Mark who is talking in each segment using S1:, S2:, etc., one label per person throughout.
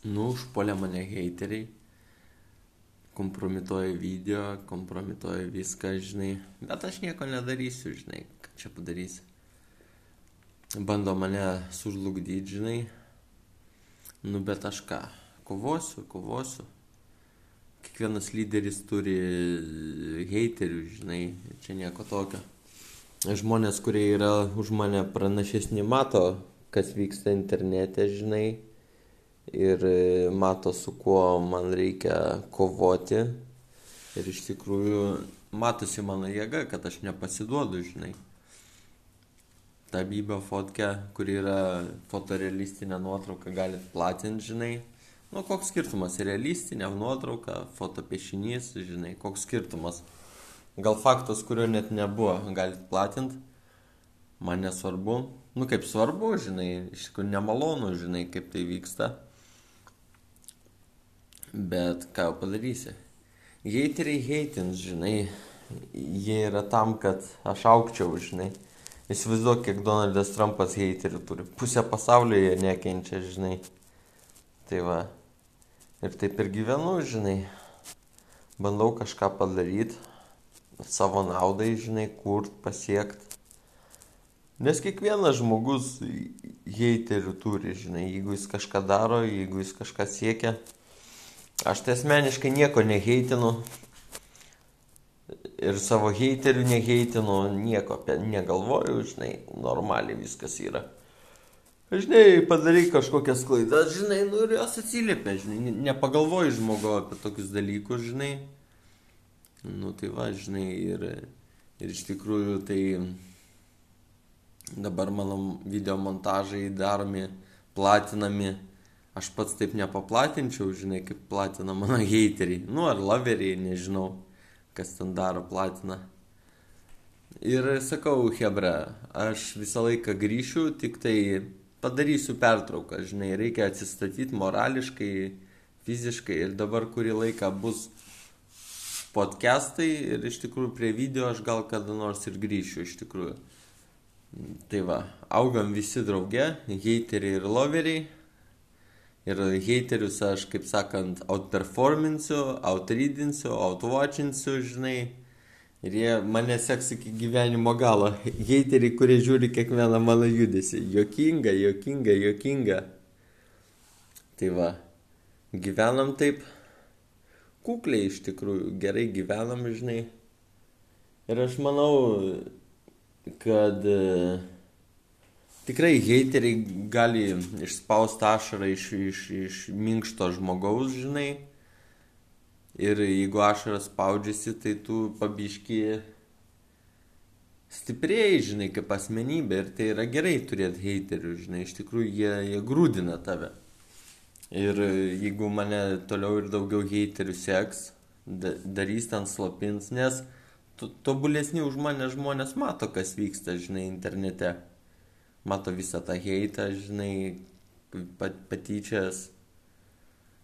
S1: Nu, užpuolė mane heiteriai, kompromituoja video, kompromituoja viską, žinai. Bet aš nieko nedarysiu, žinai, ką čia padarysi. Bando mane sužlugdyti, žinai. Nu, bet aš ką, kovosiu, kovosiu. Kiekvienas lyderis turi heiterių, žinai, čia nieko tokio. Žmonės, kurie yra už mane pranašesni, mato, kas vyksta internete, žinai ir e, mato, su kuo man reikia kovoti. Ir iš tikrųjų matosi mano jėga, kad aš nepasiduodu, žinai. Ta bybio fotke, kur yra fotorealistinė nuotrauka, galit platinti, žinai. Nu, koks skirtumas, realistinė nuotrauka, fotopiešinys, žinai, koks skirtumas. Gal faktas, kurio net nebuvo, galit platinti. Man nesvarbu. Nu, kaip svarbu, žinai, iš tikrųjų nemalonu, žinai, kaip tai vyksta. Bet ką padarysi? Heiteriai heitins, žinai, jie yra tam, kad aš aukčiau, žinai. Įsivaizduok, kiek Donaldas Trumpas heiterių turi. Pusę pasaulio jie nekenčia, žinai. Tai va. Ir taip ir gyvenu, žinai. Bandau kažką padaryti. Savo naudai, žinai, kurt, pasiekti. Nes kiekvienas žmogus heiterių turi, žinai. Jeigu jis kažką daro, jeigu jis kažką siekia Aš tai asmeniškai nieko neheitinu. Ir savo heiterių neheitinu, nieko apie negalvoju, žinai, normaliai viskas yra. Žinai, padarai kažkokias klaidas, žinai, nu ir jos atsiliepia, žinai, nepagalvoji žmogo apie tokius dalykus, žinai. Nu tai va, žinai, ir, ir iš tikrųjų tai dabar mano video montažai daromi, platinami aš pats taip nepaplatinčiau, žinai, kaip platina mano heiteriai. Nu, ar laveriai, nežinau, kas ten daro, platina. Ir sakau, Hebra, aš visą laiką grįšiu, tik tai padarysiu pertrauką, žinai, reikia atsistatyti morališkai, fiziškai ir dabar kurį laiką bus podcastai ir iš tikrųjų prie video aš gal kada nors ir grįšiu iš tikrųjų. Tai va, augam visi drauge, heiteriai ir loveriai ir heiterius aš, kaip sakant, outperforminsiu, outrydinsiu, outwatchinsiu, žinai. Ir jie mane seks iki gyvenimo galo. Heiteriai, kurie žiūri kiekvieną mano judesį. Jokinga, jokinga, jokinga. Tai va, gyvenam taip kukliai iš tikrųjų, gerai gyvenam, žinai. Ir aš manau, kad uh, tikrai heiteriai gali išspausti ašarą iš, iš, iš minkšto žmogaus, žinai. Ir jeigu ašaras spaudžiasi, tai tu pabiški stipriai, žinai, kaip asmenybė. Ir tai yra gerai turėti heiterių, žinai, iš tikrųjų jie, jie grūdina tave. Ir jeigu mane toliau ir daugiau heiterių seks, darys ten slapins, nes tobulesni už mane žmonės mato, kas vyksta, žinai, internete mato visą tą heitą, žinai, pat, patyčias.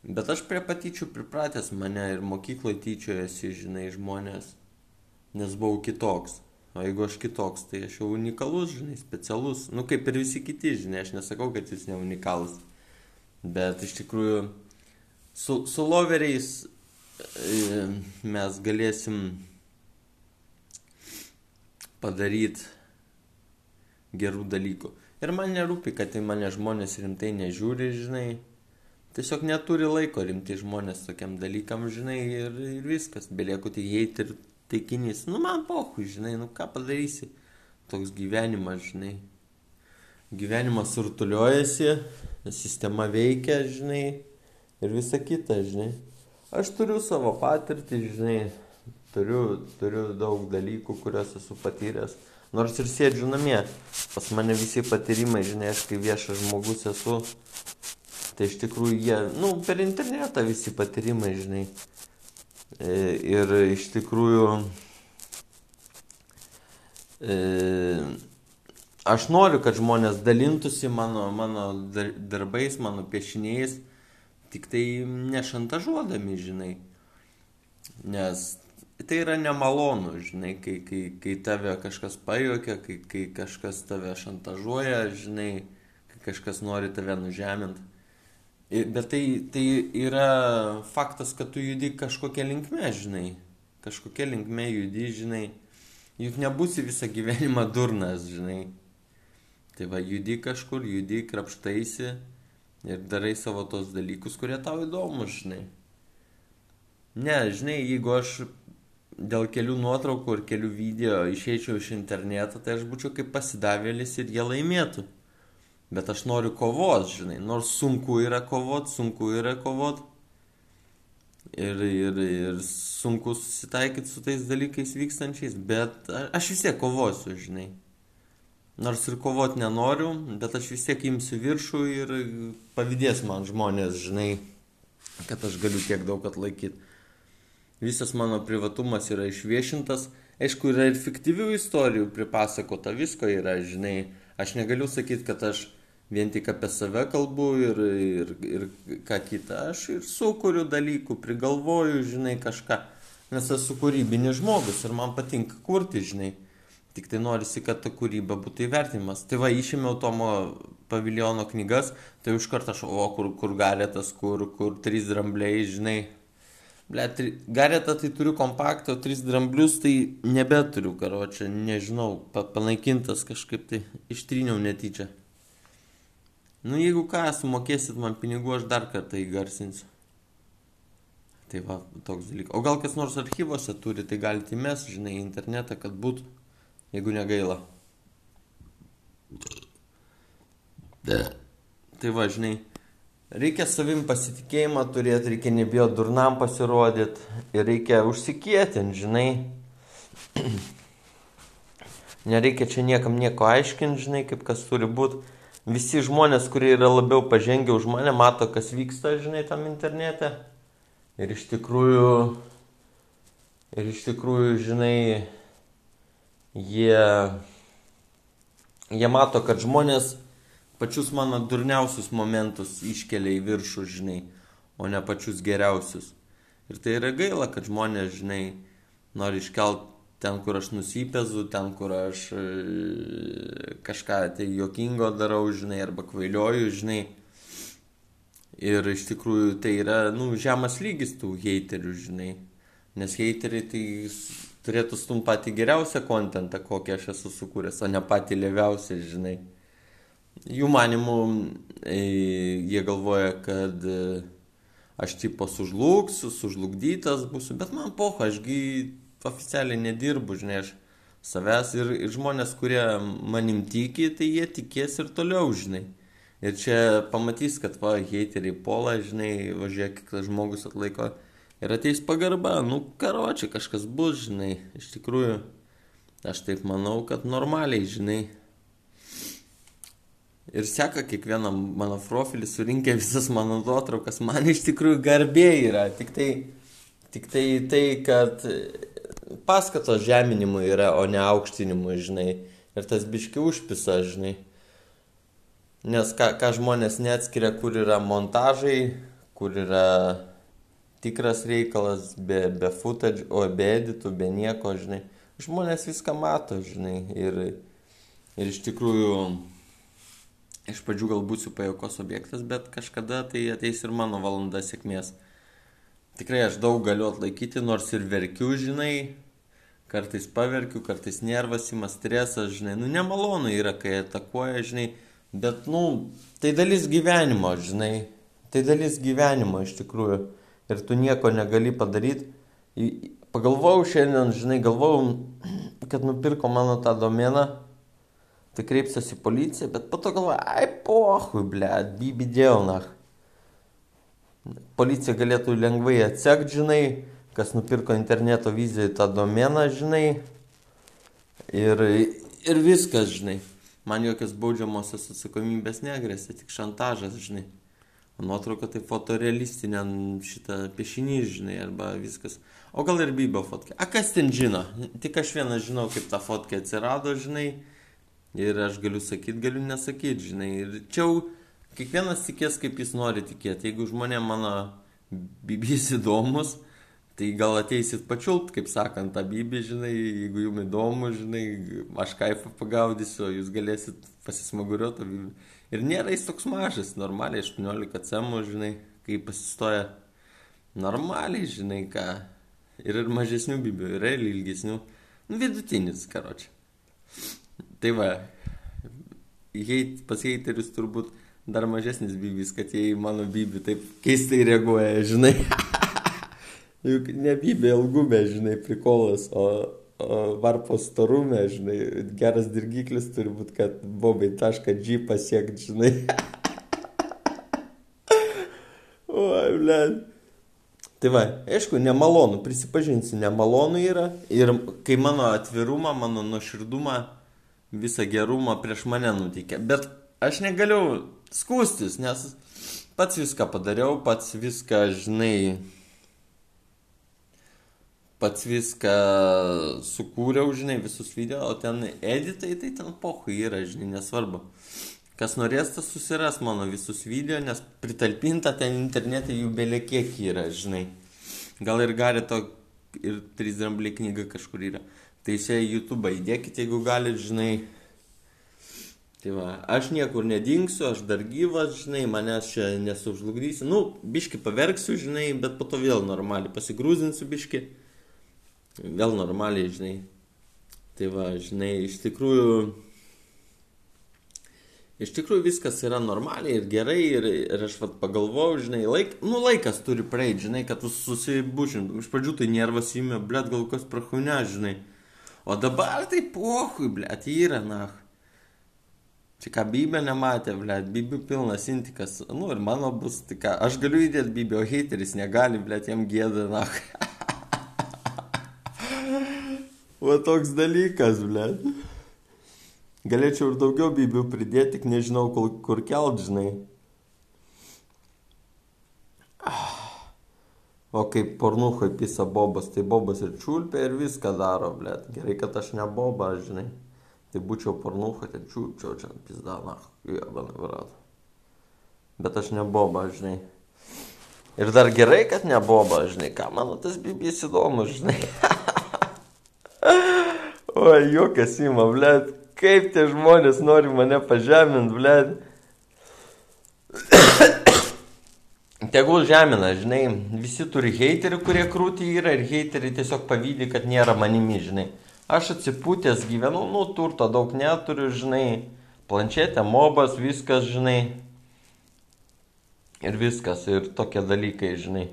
S1: Bet aš prie patyčių pripratęs mane ir mokykloje tyčiojasi, žinai, žmonės, nes buvau kitoks. O jeigu aš kitoks, tai aš jau unikalus, žinai, specialus. Nu, kaip ir visi kiti, žinai, aš nesakau, kad jūs ne unikalus. Bet iš tikrųjų, su, su loveriais e, mes galėsim padaryti gerų dalykų. Ir man nerūpi, kad į mane žmonės rimtai nežiūri, žinai. Tiesiog neturi laiko rimti žmonės tokiam dalykam, žinai, ir, ir viskas. Belieku tik heit ir taikinys. Nu, man pohu, žinai, nu ką padarysi. Toks gyvenimas, žinai. Gyvenimas surtuliuojasi, sistema veikia, žinai, ir visa kita, žinai. Aš turiu savo patirtį, žinai, turiu, turiu daug dalykų, kuriuos esu patyręs. Nors ir sėdžiu namie, pas mane visi patyrimai, žinai, aš kai viešas žmogus esu, tai iš tikrųjų jie, nu, per internetą visi patyrimai, žinai. E, ir iš tikrųjų e, aš noriu, kad žmonės dalintųsi mano, mano darbais, mano piešiniais, tik tai nešantažuodami, žinai. Nes tai yra nemalonu, žinai, kai, kai, kai tave kažkas pajokia, kai, kai kažkas tave šantažuoja, žinai, kai kažkas nori tave nužeminti. Bet tai, tai yra faktas, kad tu judi kažkokia linkme, žinai. Kažkokia linkme judi, žinai. Juk nebūsi visą gyvenimą durnas, žinai. Tai va, judi kažkur, judi, krapštaisi ir darai savo tos dalykus, kurie tau įdomus, žinai. Ne, žinai, jeigu aš dėl kelių nuotraukų ir kelių video išeičiau iš interneto, tai aš būčiau kaip pasidavėlis ir jie laimėtų. Bet aš noriu kovos, žinai, nors sunku yra kovot, sunku yra kovot. Ir, ir, ir sunku susitaikyti su tais dalykais vykstančiais, bet aš vis tiek kovosiu, žinai. Nors ir kovot nenoriu, bet aš vis tiek imsiu viršų ir pavydės man žmonės, žinai, kad aš galiu tiek daug atlaikyti visas mano privatumas yra išviešintas. Aišku, yra ir fiktyvių istorijų pripasakota, visko yra, žinai. Aš negaliu sakyti, kad aš vien tik apie save kalbu ir, ir, ir ką kitą. Aš ir sukuriu dalykų, prigalvoju, žinai, kažką. Nes esu kūrybinis žmogus ir man patinka kurti, žinai. Tik tai norisi, kad ta kūryba būtų įvertinimas. Tai va, išėmiau Tomo paviljono knygas, tai iš karto aš, o, kur, kur galėtas, kur, kur trys drambliai, žinai, Ble, tri, garetą tai turiu kompaktą, o tris dramblius tai nebeturiu, karo, čia nežinau, pa, panaikintas kažkaip tai ištryniau netyčia. Nu, jeigu ką, sumokėsit man pinigų, aš dar kartą įgarsinsiu. Tai va, toks dalykas. O gal kas nors archyvose turi, tai galite įmes, žinai, internetą, kad būtų, jeigu negaila. Tai va, žinai, Reikia savim pasitikėjimą turėti, reikia nebijoti durnam pasirodyti ir reikia užsikėtinti, žinai. Nereikia čia niekam nieko aiškinti, žinai, kaip kas turi būti. Visi žmonės, kurie yra labiau pažengę už mane, mato, kas vyksta, žinai, tam internete. Ir iš tikrųjų, ir iš tikrųjų, žinai, jie, jie mato, kad žmonės pačius mano durniausius momentus iškelia į viršų, žinai, o ne pačius geriausius. Ir tai yra gaila, kad žmonės, žinai, nori iškelt ten, kur aš nusipėzu, ten, kur aš e, kažką tai jokingo darau, žinai, arba kvailioju, žinai. Ir iš tikrųjų tai yra, nu, žemas lygis tų heiterių, žinai. Nes heiteriai tai turėtų stum patį geriausią kontentą, kokį aš esu sukūręs, o ne patį lėviausią, žinai jų manimų e, jie galvoja, kad e, aš tipo sužlugsiu, sužlugdytas būsiu, bet man poha, ašgi oficialiai nedirbu, žinai, aš savęs ir, ir žmonės, kurie manim tiki, tai jie tikės ir toliau, žinai. Ir čia pamatys, kad va, heiteriai pola, žinai, važiuok, kiek žmogus atlaiko ir ateis pagarba, nu, karočiai kažkas bus, žinai, iš tikrųjų, aš taip manau, kad normaliai, žinai, ir seka kiekvieną mano profilį, surinkę visas mano nuotraukas, man iš tikrųjų garbė yra. Tik tai, tik tai, tai kad paskatos žeminimui yra, o ne aukštinimui, žinai. Ir tas biški užpisa, žinai. Nes ką, ką žmonės neatskiria, kur yra montažai, kur yra tikras reikalas, be, be footage, o be editų, be nieko, žinai. Žmonės viską mato, žinai. Ir, ir iš tikrųjų iš pradžių gal būsiu pajokos objektas, bet kažkada tai ateis ir mano valanda sėkmės. Tikrai aš daug galiu atlaikyti, nors ir verkiu, žinai, kartais paverkiu, kartais nervas įmas stresas, žinai, nu nemalonu yra, kai atakuoja, žinai, bet, nu, tai dalis gyvenimo, žinai, tai dalis gyvenimo iš tikrųjų. Ir tu nieko negali padaryti. Pagalvojau šiandien, žinai, galvojau, kad nupirko mano tą domeną tai kreipsiuosi į policiją, bet po to galvoju, ai pohui, ble, bibi dėlnach. Policija galėtų lengvai atsekti, žinai, kas nupirko interneto viziją į tą domeną, žinai. Ir, ir viskas, žinai. Man jokios baudžiamosios atsakomybės negrėsia, tik šantažas, žinai. Nuotrauka tai fotorealistinė šitą piešinį, žinai, arba viskas. O gal ir bybio fotkė. A kas ten žino? Tik aš vienas žinau, kaip ta fotkė atsirado, žinai. Ir aš galiu sakyti, galiu nesakyti, žinai. Ir čia jau kiekvienas tikės, kaip jis nori tikėti. Jeigu žmonė mano bibys įdomus, tai gal ateisit pačiult, kaip sakant, tą bibį, žinai, jeigu jums įdomu, žinai, aš kaifą pagaudysiu, jūs galėsit pasismaguriuoti. Ir nėra jis toks mažas, normaliai 18 cemų, žinai, kai pasistoja normaliai, žinai ką. Ir ir mažesnių bibių, yra ir ilgesnių. Nu, vidutinis, karočią. Tai va, heit, pas heiterius turbūt dar mažesnis bibis, kad jie į mano bibį taip keistai reaguoja, žinai. Juk ne bibė ilgumė, žinai, prikolas, o, o varpo storumė, žinai, geras dirgiklis turi būti, kad bobai tašką G pasiekti, žinai. Oi, blėt. Tai va, aišku, nemalonu, prisipažinsiu, nemalonu yra. Ir kai mano atvirumą, mano nuoširdumą, visą gerumą prieš mane nutikė. Bet aš negaliu skūstis, nes pats viską padariau, pats viską, žinai, pats viską sukūriau, žinai, visus video, o ten editai, tai ten pohui yra, žinai, nesvarbu. Kas norės, tas susiras mano visus video, nes pritalpinta ten internete jų belė kiek yra, žinai. Gal ir gali to ir 3 drambliai knyga kažkur yra. Tai čia YouTube įdėkite, jeigu galite, žinai. Tai va, aš niekur nedingsiu, aš dar gyvas, žinai, manęs čia nesužlugdysiu. Nu, biški paverksiu, žinai, bet po to vėl normaliai pasigrūzinsiu biški. Vėl normaliai, žinai. Tai va, žinai, iš tikrųjų iš tikrųjų viskas yra normaliai ir gerai ir, ir aš vat pagalvojau, žinai, laik, nu laikas turi praeiti, žinai, kad tu susibušintum. Iš pradžių tai nervas įmė, blėt, gal kas prahune, žinai. O dabar tai pohui, blėt, yra, na. Čia ką bybė nematė, blėt, bybių pilnas intikas. Nu ir mano bus, tai ką, aš galiu įdėti bybę, o hateris negali, blėt, jam gėda, na. o toks dalykas, blėt. Galėčiau ir daugiau bibių pridėti, tik nežinau, kur, kelt, žinai. O kaip pornuhai pisa bobas, tai bobas ir čiulpia ir viską daro, blėt. Gerai, kad aš ne boba, žinai. Tai būčiau pornuhai, tai čiulpčiau čia pizda, na, jebana vrat. Bet aš ne boba, žinai. Ir dar gerai, kad ne boba, žinai, ką mano tas bibis įdomu, žinai. Oi, juokas įma, blėt kaip tie žmonės nori mane pažeminti, blėd. Tegul žemina, žinai, visi turi heiterių, kurie krūti yra ir heiteriai tiesiog pavydį, kad nėra manimi, žinai. Aš atsipūtęs gyvenu, nu, turto daug neturiu, žinai, planšetė, mobas, viskas, žinai. Ir viskas, ir tokie dalykai, žinai.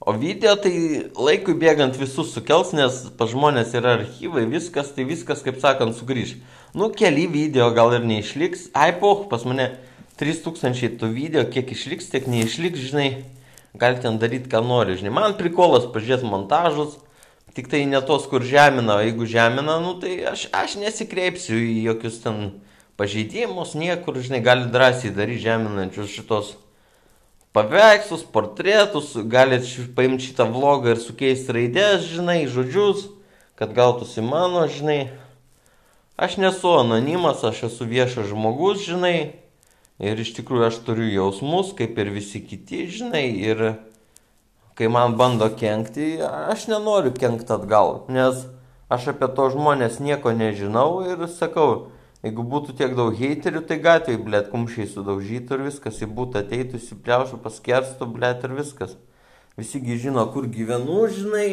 S1: O video tai laikui bėgant visus sukels, nes pa žmonės yra archyvai, viskas, tai viskas, kaip sakant, sugrįž. Nu, keli video gal ir neišliks. Ai, poh, pas mane 3000 tų video, kiek išliks, tiek neišliks, žinai. Gali ten daryti, ką nori, žinai. Man prikolas pažiūrėti montažus, tik tai ne tos, kur žemina, o jeigu žemina, nu tai aš, aš nesikreipsiu į jokius ten pažeidimus, niekur, žinai, gali drąsiai daryti žeminančius šitos paveikslus, portretus, galit paimti šitą vlogą ir sukeisti raidės, žinai, žodžius, kad gautųsi mano, žinai. Aš nesu anonimas, aš esu viešas žmogus, žinai. Ir iš tikrųjų aš turiu jausmus, kaip ir visi kiti, žinai. Ir kai man bando kenkti, aš nenoriu kenkti atgal, nes aš apie to žmonės nieko nežinau ir sakau, Jeigu būtų tiek daug heiterių, tai gatvėje, blėt, kumščiai sudaužytų ir viskas, į būtų ateitų, įsipliaušų, paskerstų, blėt, ir viskas. Visigi žino, kur gyvenu, žinai.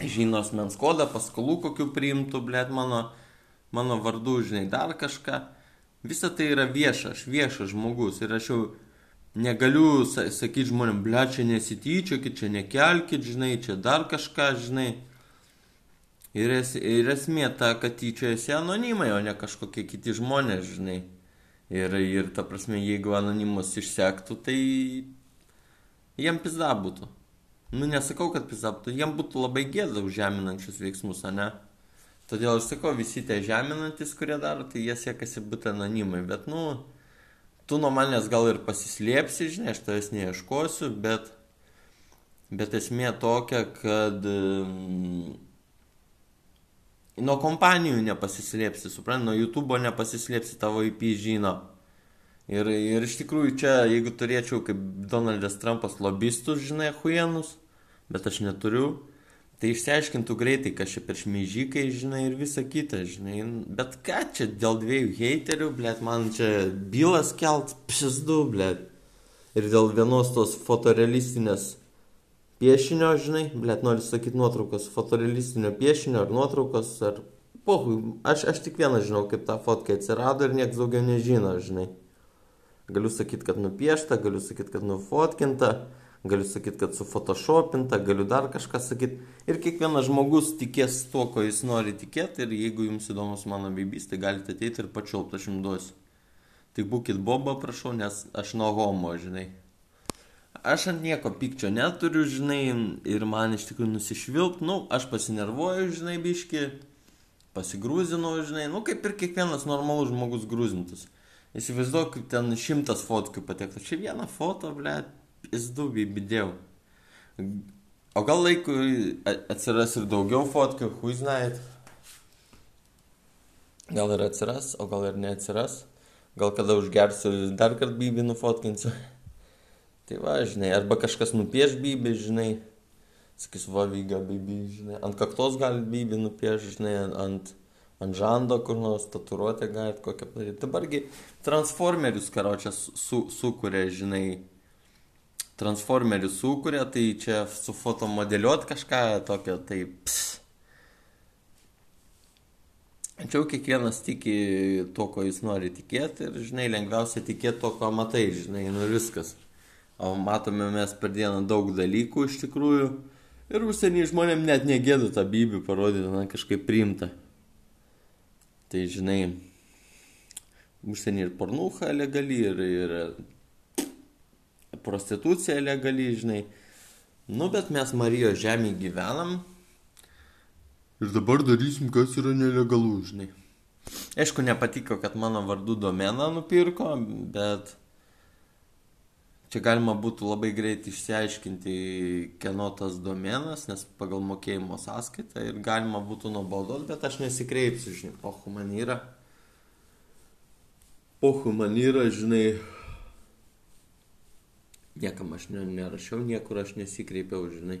S1: Žino asmens kodą, paskolų kokių priimtų, blėt, mano, mano vardu, žinai, dar kažką. Visa tai yra vieša, aš viešas žmogus ir aš jau negaliu sakyti žmonėm, blėt, čia nesityčiokit, čia nekelkit, žinai, čia dar kažką, žinai Ir, es, ir esmė ta, kad tyčiojasi anonimai, o ne kažkokie kiti žmonės, žinai. Ir, ir ta prasme, jeigu anonimus išsektų, tai jiem pizda būtų. Nu, nesakau, kad pizda būtų, jiem būtų labai gėda už žeminančius veiksmus, ne? Todėl aš sakau, visi tie žeminantis, kurie daro, tai jie siekasi būti anonimai. Bet, nu, tu nuo manęs gal ir pasislėpsi, žinai, aš tavęs neieškosiu, bet, bet esmė tokia, kad... Mm, nuo kompanijų nepasislėpsi, suprant, nuo YouTube nepasislėpsi, tavo IP žino. Ir, ir iš tikrųjų čia, jeigu turėčiau kaip Donaldas Trumpas lobistus, žinai, huienus, bet aš neturiu, Tai išsiaiškintų greitai, kas čia per šmeižikai, žinai, ir visa kita, žinai. Bet ką čia dėl dviejų heiterių, blėt, man čia bylas kelt, pšizdu, blėt. Ir dėl vienos tos fotorealistinės piešinio, žinai, blėt, noriu sakyti nuotraukos, fotorealistinio piešinio ar nuotraukos, ar... Pohui, aš, aš tik vieną žinau, kaip ta fotka atsirado ir niekas daugiau nežino, žinai. Galiu sakyti, kad nupiešta, galiu sakyti, kad nufotkinta galiu sakyti, kad sufotoshopinta, galiu dar kažką sakyti. Ir kiekvienas žmogus tikės tuo, ko jis nori tikėti. Ir jeigu jums įdomus mano bibys, tai galite ateiti ir pačiulpti, aš jums duosiu. Tik būkit boba, prašau, nes aš nuo homo, žinai. Aš ant nieko pykčio neturiu, žinai, ir man iš tikrųjų nusišvilpt, nu, aš pasinervuoju, žinai, biški, pasigrūzinau, žinai, nu, kaip ir kiekvienas normalus žmogus grūzintus. Įsivaizduok, kaip ten šimtas fotkių patektų. Čia viena foto, blėt, pizdu bibidėjau. O gal laikui atsiras ir daugiau fotkių, hui znait. Gal ir atsiras, o gal ir neatsiras. Gal kada užgersiu dar kartą bybį nufotkinsiu. Tai va, žinai, arba kažkas nupieš bybį, žinai. Sakys, va, vyga bybį, žinai. Ant kaktos gali bybį nupieš, žinai, ant, ant žando kur nors tatuiruotę galit kokią padaryti. Dabargi transformerius, karočią, su, sukuria, žinai, transformerį sukūrė, tai čia sufotomodeliuot kažką tokio, tai ps. Tačiau kiekvienas tiki to, ko jis nori tikėti ir, žinai, lengviausia tikėti to, ko matai, žinai, nu viskas. O matome mes per dieną daug dalykų iš tikrųjų ir užsienį žmonėm net negėdu tą bybį parodyti, na, kažkaip priimta. Tai, žinai, užsienį ir pornucha legali, ir, ir prostitucija legali, žinai. Nu, bet mes Marijos žemėje gyvenam. Ir dabar darysim, kas yra nelegalu, žinai. Aišku, nepatiko, kad mano vardu domeną nupirko, bet čia galima būtų labai greit išsiaiškinti, kieno tas domenas, nes pagal mokėjimo sąskaitą ir galima būtų nubaudos, bet aš nesikreipsiu, žinai, pohu man yra. Pohu man yra, žinai, Niekam aš nerašiau, niekur aš nesikreipiau, žinai.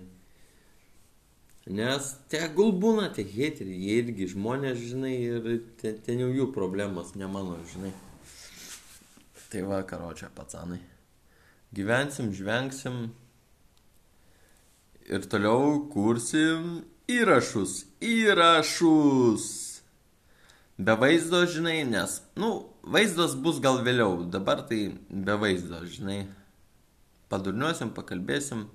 S1: Nes tegul būna tie heteriai, jie irgi žmonės, žinai, ir ten, ten jau jų problemos, ne mano, žinai. Tai va, karočią, pacanai. Gyvensim, žvengsim ir toliau kursim įrašus. Įrašus! Be vaizdo, žinai, nes, nu, vaizdas bus gal vėliau, dabar tai be vaizdo, žinai padurniuosim, pakalbėsim,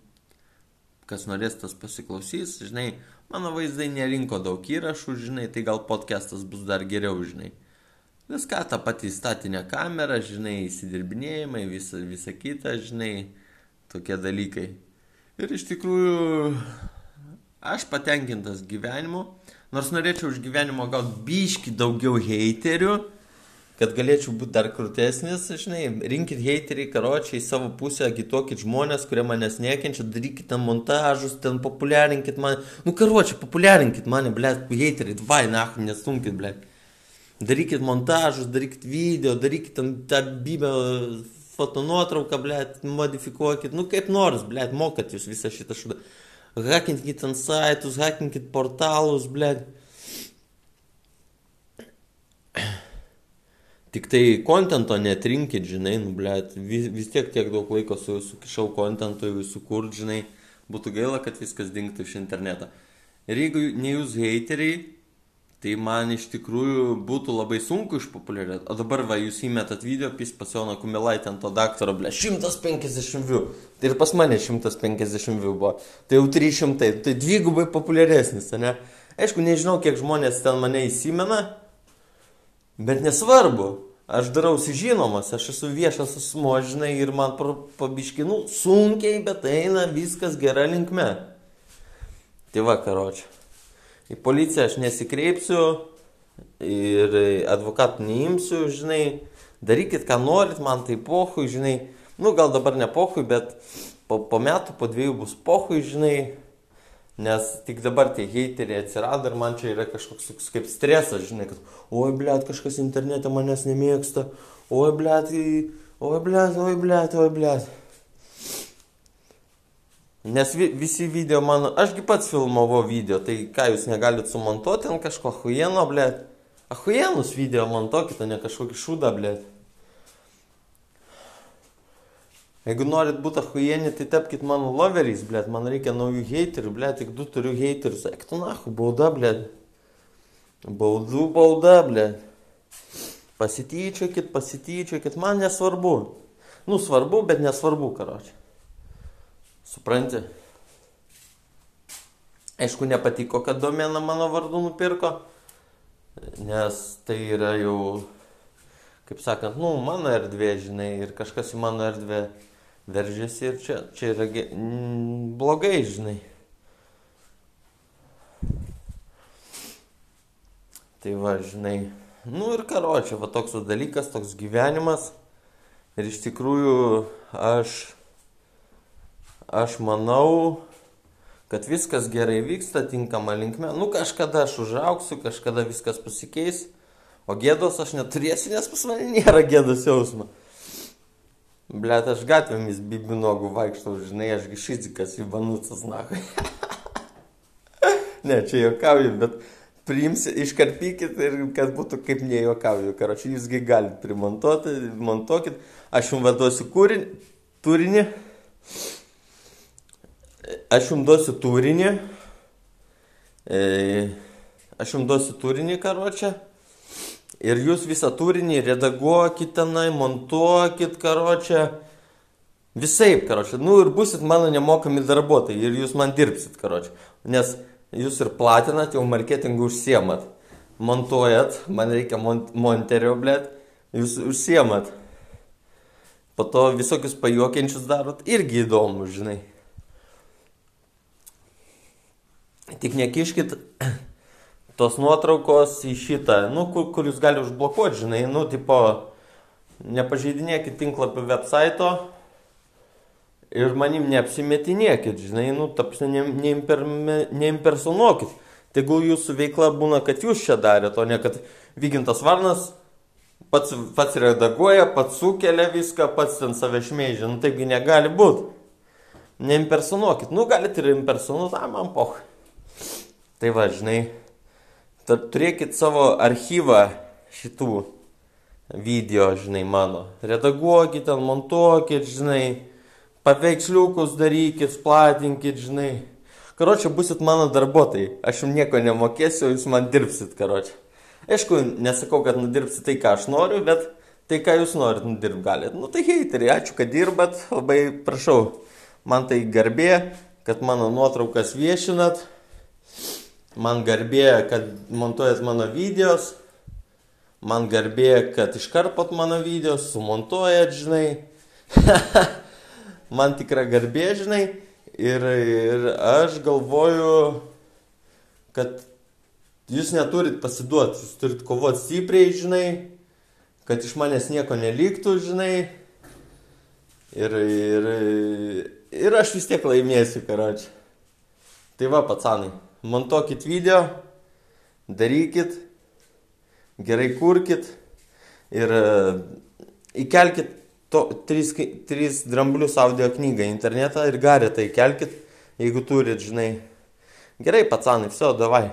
S1: kas norės tas pasiklausys, žinai, mano vaizdai nerinko daug įrašų, žinai, tai gal podcastas bus dar geriau, žinai. Viską tą patį statinę kamerą, žinai, įsidirbinėjimai, visa, visa kita, žinai, tokie dalykai. Ir iš tikrųjų, aš patenkintas gyvenimu, nors norėčiau už gyvenimo gauti biški daugiau heiterių, kad galėčiau būti dar krūtesnis, žinai, rinkit heiteriai, karočiai, savo pusę, agituokit žmonės, kurie manęs nekenčia, darykit ten montažus, ten populiarinkit mane, nu karočiai, populiarinkit mane, ble, heiteriai, vai, na, nestumkit, ble. Darykit montažus, darykit video, darykit ten tą bybę fotonuotrauką, ble, modifikuokit, nu kaip nors, ble, mokat jūs visą šitą šūdą. Hakinkit ant saitus, hakinkit portalus, ble. Tik tai kontento netrinkit, žinai, nu, blėt, vis, vis tiek tiek daug laiko su, sukišau kontentui sukurt, žinai, būtų gaila, kad viskas dingtų iš interneto. Ir jeigu ne jūs heiteriai, tai man iš tikrųjų būtų labai sunku išpopuliarėti. O dabar va, jūs įmetat video, pis pasiona kumelai ten to daktaro, ble, 150 vių. Tai ir pas mane 150 vių buvo. Tai jau 300, tai dvigubai populiaresnis, ne? Aišku, nežinau, kiek žmonės ten mane įsimena, Bet nesvarbu, aš darausi žinomas, aš esu viešas asmo, žinai, ir man pabiškinu sunkiai, bet eina viskas gera linkme. Tai va, karočią. Į policiją aš nesikreipsiu ir advokatų neimsiu, žinai, darykit, ką norit, man tai pohui, žinai, nu gal dabar ne pohui, bet po, po metų, po dviejų bus pohui, žinai, Nes tik dabar tie heiteriai atsirado ir man čia yra kažkoks kaip stresas, žinai, kad oi, blėt, kažkas internete manęs nemėgsta, oi, blėt, oi, blėt, oi, blėt, oi, blėt. Nes vi, visi video mano, ašgi pats filmavo video, tai ką jūs negalit sumontuoti ant kažko huieno, blėt. Ahuienus video montuokit, o ne kažkokį šūdą, blėt. Jeigu norit būti ahuieni, tai tapkite mano loveriais, blėt. Man reikia naujų heiterių, blėt. Tik du turiu heiterius. Eik tu nahu, bauda, blėt. Baudų bauda, blėt. Pasityčiokit, pasityčiokit. Man nesvarbu. Nu, svarbu, bet nesvarbu, karočiui. Supranti? Aišku, nepatiko, kad domeną mano vardu nupirko, nes tai yra jau, kaip sakant, nu, mano erdvė, žinai, ir kažkas į mano erdvę veržiasi ir čia, čia yra ge... blogai, žinai. Tai va, žinai, nu ir karo, čia va toks dalykas, toks gyvenimas. Ir iš tikrųjų aš aš manau, kad viskas gerai vyksta, tinkama linkme. Nu, kažkada aš užauksiu, kažkada viskas pasikeis, o gėdos aš neturėsiu, nes pas mane nėra gėdos jausmo. Blet, aš gatvėmis bibinogų vaikštau, žinai, ašgi šizikas į banucas, na. ne, čia juokauju, bet priimsi, iškarpykit ir kad būtų kaip nejuokauju. Karočiui, jūsgi galite primontuoti, montuokit. Aš jums vaduosiu kūrinį, turinį aš jums duosiu turinį. E, aš jums duosiu turinį, karočią. Ir jūs visą turinį redaguokit tenai, montuokit, karočią. Visai, karočią. Nu ir busit mano nemokami darbuotojai ir jūs man dirbsit, karočią. Nes jūs ir platinat, jau marketingų užsiemat. Montuojat, man reikia mont monterio, blėt. Jūs užsiemat. Po to visokius pajuokiančius darot. Irgi įdomu, žinai. Tik nekiškit tos nuotraukos į šitą, nu, kur, kur jūs gali užblokuoti, žinai, nu, tipo, nepažeidinėkit tinklapio websaito ir manim neapsimetinėkit, žinai, nu, tapsi, neimpersonuokit. Tegul jūsų veikla būna, kad jūs čia darėte, o ne kad Vygintas Varnas pats, pats redaguoja, pats sukelia viską, pats ten save šmeižia, nu, taipgi negali būti. Neimpersonuokit, nu, galite ir impersonuoti, a, man poch. Tai va, žinai, turėkit savo archyvą šitų video, žinai, mano. Redaguokit, ten montuokit, žinai, paveiksliukus darykit, platinkit, žinai. Karočią, busit mano darbuotojai. Aš jums nieko nemokėsiu, jūs man dirbsit, karočią. Aišku, nesakau, kad nudirbsit tai, ką aš noriu, bet tai, ką jūs norit nudirbti galit. Nu tai heiteriai, ačiū, kad dirbat, labai prašau. Man tai garbė, kad mano nuotraukas viešinat man garbė, kad montuojat mano videos, man garbė, kad iškarpot mano videos, sumontuojat, žinai. man tikra garbė, žinai. Ir, ir aš galvoju, kad jūs neturit pasiduoti, jūs turit kovoti stipriai, žinai, kad iš manęs nieko neliktų, žinai. Ir, ir, ir aš vis tiek laimėsiu, karoči. Tai va, pacanai montuokit video, darykit, gerai kurkit ir e, įkelkit to, tris, tris dramblius audio knygą į internetą ir garetą įkelkit, jeigu turit, žinai. Gerai, pacanai, viso, davai.